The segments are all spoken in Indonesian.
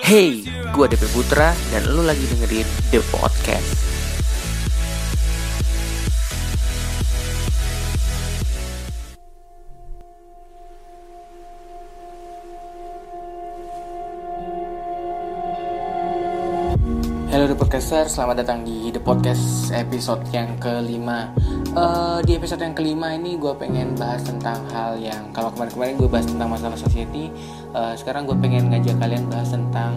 Hey, gue DP Putra dan lu lagi dengerin The Podcast. Halo The Podcaster, selamat datang di The Podcast episode yang kelima. Uh, Di episode yang kelima ini gue pengen bahas tentang hal yang Kalau kemarin-kemarin gue bahas tentang masalah society uh, Sekarang gue pengen ngajak kalian bahas tentang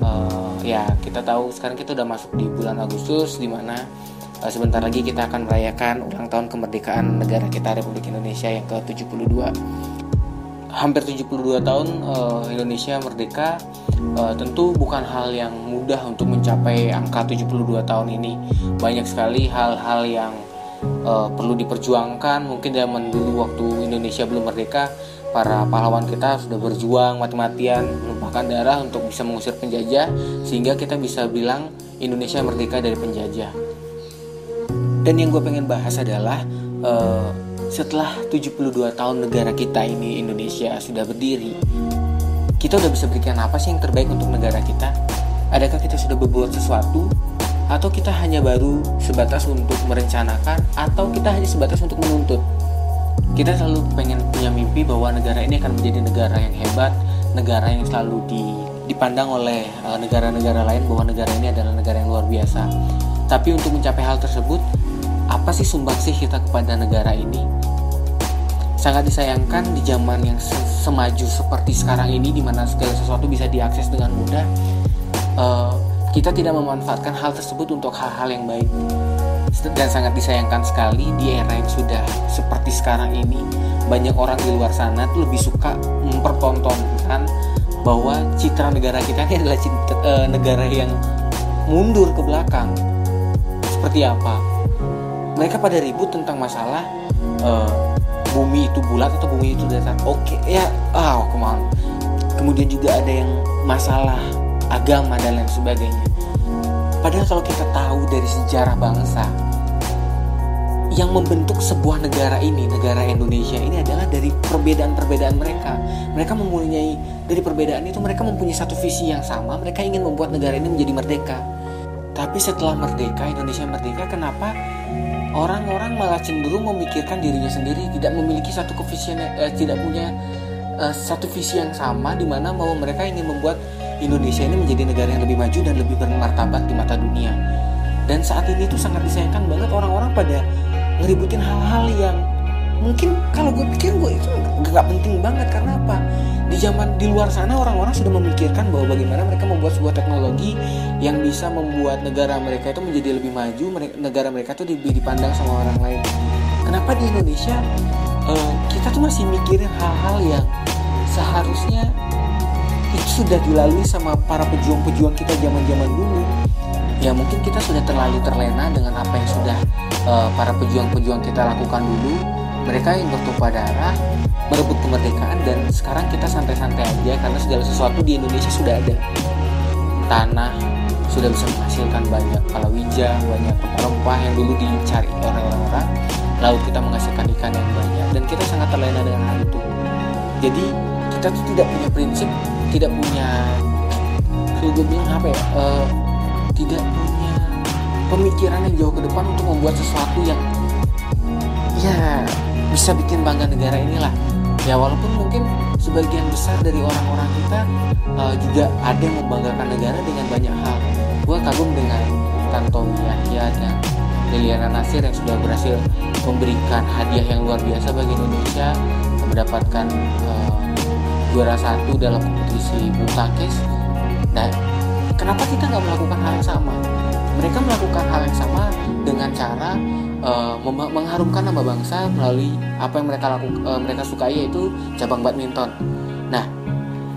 uh, Ya kita tahu sekarang kita udah masuk di bulan Agustus Di mana uh, sebentar lagi kita akan merayakan ulang tahun kemerdekaan negara kita Republik Indonesia yang ke-72 Hampir 72 tahun uh, Indonesia merdeka uh, tentu bukan hal yang mudah untuk mencapai angka 72 tahun ini. Banyak sekali hal-hal yang uh, perlu diperjuangkan. Mungkin zaman dulu waktu Indonesia belum merdeka, para pahlawan kita sudah berjuang mati-matian menumpahkan darah untuk bisa mengusir penjajah sehingga kita bisa bilang Indonesia merdeka dari penjajah. Dan yang gue pengen bahas adalah uh, setelah 72 tahun negara kita ini Indonesia sudah berdiri kita udah bisa berikan apa sih yang terbaik untuk negara kita? Adakah kita sudah berbuat sesuatu? Atau kita hanya baru sebatas untuk merencanakan? Atau kita hanya sebatas untuk menuntut? Kita selalu pengen punya mimpi bahwa negara ini akan menjadi negara yang hebat, negara yang selalu di, dipandang oleh eh, negara-negara lain bahwa negara ini adalah negara yang luar biasa. Tapi untuk mencapai hal tersebut, apa sih sumbangsih kita kepada negara ini? sangat disayangkan di zaman yang semaju seperti sekarang ini di mana segala sesuatu bisa diakses dengan mudah uh, kita tidak memanfaatkan hal tersebut untuk hal-hal yang baik. Dan sangat disayangkan sekali di era yang sudah seperti sekarang ini banyak orang di luar sana tuh lebih suka mempertontonkan bahwa citra negara kita ini adalah citra, uh, negara yang mundur ke belakang. Seperti apa mereka pada ribut tentang masalah uh, bumi itu bulat atau bumi itu datar oke okay, ya oh come on kemudian juga ada yang masalah agama dan lain sebagainya padahal kalau kita tahu dari sejarah bangsa yang membentuk sebuah negara ini, negara Indonesia ini adalah dari perbedaan-perbedaan mereka. Mereka mempunyai dari perbedaan itu mereka mempunyai satu visi yang sama. Mereka ingin membuat negara ini menjadi merdeka. Tapi setelah merdeka, Indonesia merdeka, kenapa orang-orang malah cenderung memikirkan dirinya sendiri? Tidak memiliki satu kevisian eh, tidak punya eh, satu visi yang sama di mana bahwa mereka ingin membuat Indonesia ini menjadi negara yang lebih maju dan lebih bermartabat di mata dunia. Dan saat ini tuh sangat disayangkan banget orang-orang pada ngeributin hal-hal yang mungkin kalau gue pikir gue itu gak penting banget karena apa? Di zaman di luar sana orang-orang sudah memikirkan bahwa bagaimana mereka membuat sebuah teknologi yang bisa membuat negara mereka itu menjadi lebih maju negara mereka itu lebih dipandang sama orang lain. Kenapa di Indonesia uh, kita tuh masih mikirin hal-hal yang seharusnya itu sudah dilalui sama para pejuang-pejuang kita zaman-zaman dulu? Ya mungkin kita sudah terlalu terlena dengan apa yang sudah uh, para pejuang-pejuang kita lakukan dulu mereka yang bertumpah darah merebut kemerdekaan dan sekarang kita santai-santai aja karena segala sesuatu di Indonesia sudah ada. Tanah sudah bisa menghasilkan banyak palawija banyak rempah yang dulu dicari orang-orang. Laut kita menghasilkan ikan yang banyak dan kita sangat terlena dengan hal itu. Jadi kita tuh tidak punya prinsip tidak punya gue bilang apa ya uh, tidak punya pemikiran yang jauh ke depan untuk membuat sesuatu yang ya bisa bikin bangga negara inilah ya walaupun mungkin sebagian besar dari orang-orang kita uh, juga ada yang membanggakan negara dengan banyak hal gue kagum dengan Tantowi Yahya dan Liliana Nasir yang sudah berhasil memberikan hadiah yang luar biasa bagi Indonesia mendapatkan uh, juara satu dalam kompetisi bulu. Nah, kenapa kita nggak melakukan hal yang sama? Mereka melakukan hal yang sama dengan cara uh, mengharumkan nama bangsa melalui apa yang mereka lakukan uh, mereka sukai yaitu cabang badminton. Nah,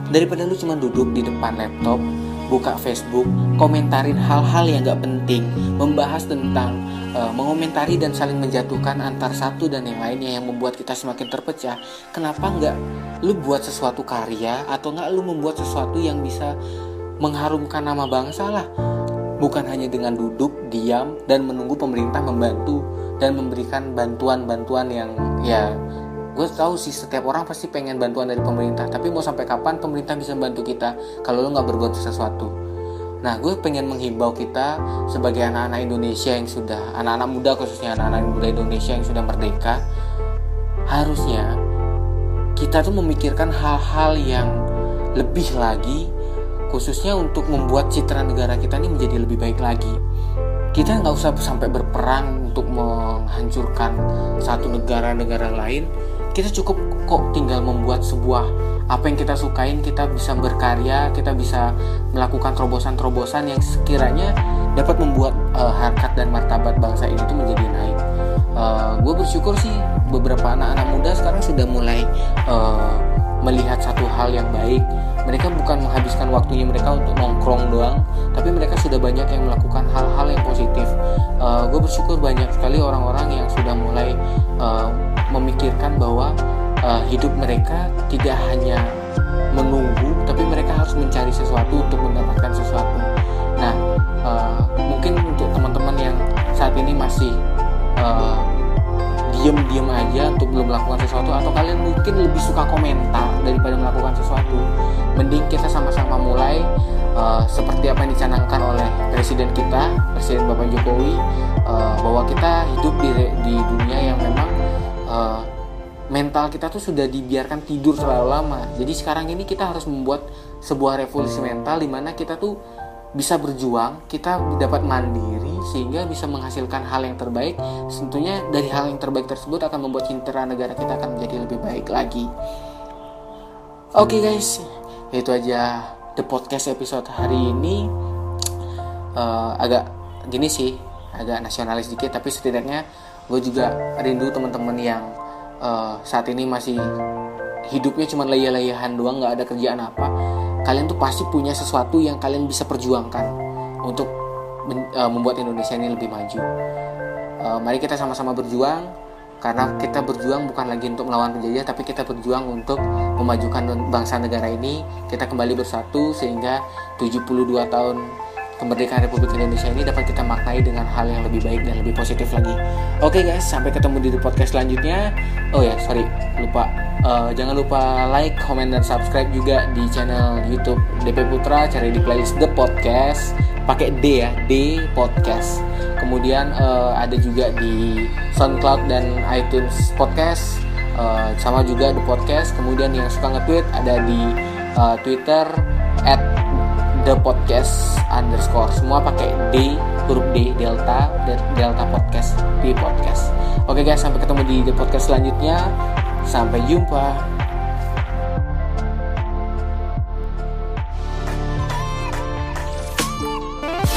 daripada lu cuma duduk di depan laptop, buka Facebook, komentarin hal-hal yang gak penting, membahas tentang uh, mengomentari dan saling menjatuhkan antar satu dan yang lainnya yang membuat kita semakin terpecah. Kenapa nggak lu buat sesuatu karya atau nggak lu membuat sesuatu yang bisa mengharumkan nama bangsa lah? Bukan hanya dengan duduk diam dan menunggu pemerintah membantu dan memberikan bantuan-bantuan yang ya gue tahu sih setiap orang pasti pengen bantuan dari pemerintah tapi mau sampai kapan pemerintah bisa bantu kita kalau lo nggak berbuat sesuatu? Nah gue pengen menghimbau kita sebagai anak-anak Indonesia yang sudah anak-anak muda khususnya anak-anak muda Indonesia yang sudah merdeka harusnya kita tuh memikirkan hal-hal yang lebih lagi khususnya untuk membuat citra negara kita ini menjadi lebih baik lagi. Kita nggak usah sampai berperang untuk menghancurkan satu negara-negara lain. Kita cukup kok tinggal membuat sebuah apa yang kita sukain kita bisa berkarya kita bisa melakukan terobosan-terobosan yang sekiranya dapat membuat uh, harkat dan martabat bangsa ini tuh menjadi naik. Uh, eh, gue bersyukur sih beberapa anak-anak muda sekarang sudah mulai uh, melihat satu hal yang baik mereka bukan menghabiskan waktunya mereka untuk nongkrong doang tapi mereka sudah banyak yang melakukan hal-hal yang positif. Uh, gue bersyukur banyak sekali orang-orang yang sudah mulai uh, memikirkan bahwa uh, hidup mereka tidak hanya menunggu tapi mereka harus mencari sesuatu untuk mendapatkan sesuatu. Nah uh, mungkin untuk teman-teman yang saat ini masih uh, diem-diem aja untuk belum melakukan sesuatu atau kalian mungkin lebih suka komentar daripada melakukan sesuatu mending kita sama-sama mulai uh, seperti apa yang dicanangkan oleh presiden kita presiden bapak jokowi uh, bahwa kita hidup di di dunia yang memang uh, mental kita tuh sudah dibiarkan tidur terlalu lama jadi sekarang ini kita harus membuat sebuah revolusi mental di mana kita tuh bisa berjuang, kita dapat mandiri sehingga bisa menghasilkan hal yang terbaik. Tentunya dari hal yang terbaik tersebut akan membuat citra negara kita akan menjadi lebih baik lagi. Oke okay guys, itu aja the podcast episode hari ini. Uh, agak gini sih, agak nasionalis dikit, tapi setidaknya gue juga rindu teman-teman yang uh, saat ini masih hidupnya cuma layah-layahan doang, nggak ada kerjaan apa kalian tuh pasti punya sesuatu yang kalian bisa perjuangkan untuk uh, membuat Indonesia ini lebih maju. Uh, mari kita sama-sama berjuang karena kita berjuang bukan lagi untuk melawan penjajah tapi kita berjuang untuk memajukan bangsa negara ini kita kembali bersatu sehingga 72 tahun kemerdekaan Republik Indonesia ini dapat kita maknai dengan hal yang lebih baik dan lebih positif lagi. Oke okay guys, sampai ketemu di podcast selanjutnya. Oh ya, sorry, lupa. Uh, jangan lupa like, comment, dan subscribe juga di channel YouTube DP Putra. Cari di playlist The Podcast, pakai D ya, D Podcast. Kemudian uh, ada juga di SoundCloud dan iTunes Podcast. Uh, sama juga The Podcast. Kemudian yang suka nge-tweet ada di uh, Twitter at the podcast underscore semua pakai D huruf D delta delta podcast di podcast oke guys sampai ketemu di the podcast selanjutnya sampai jumpa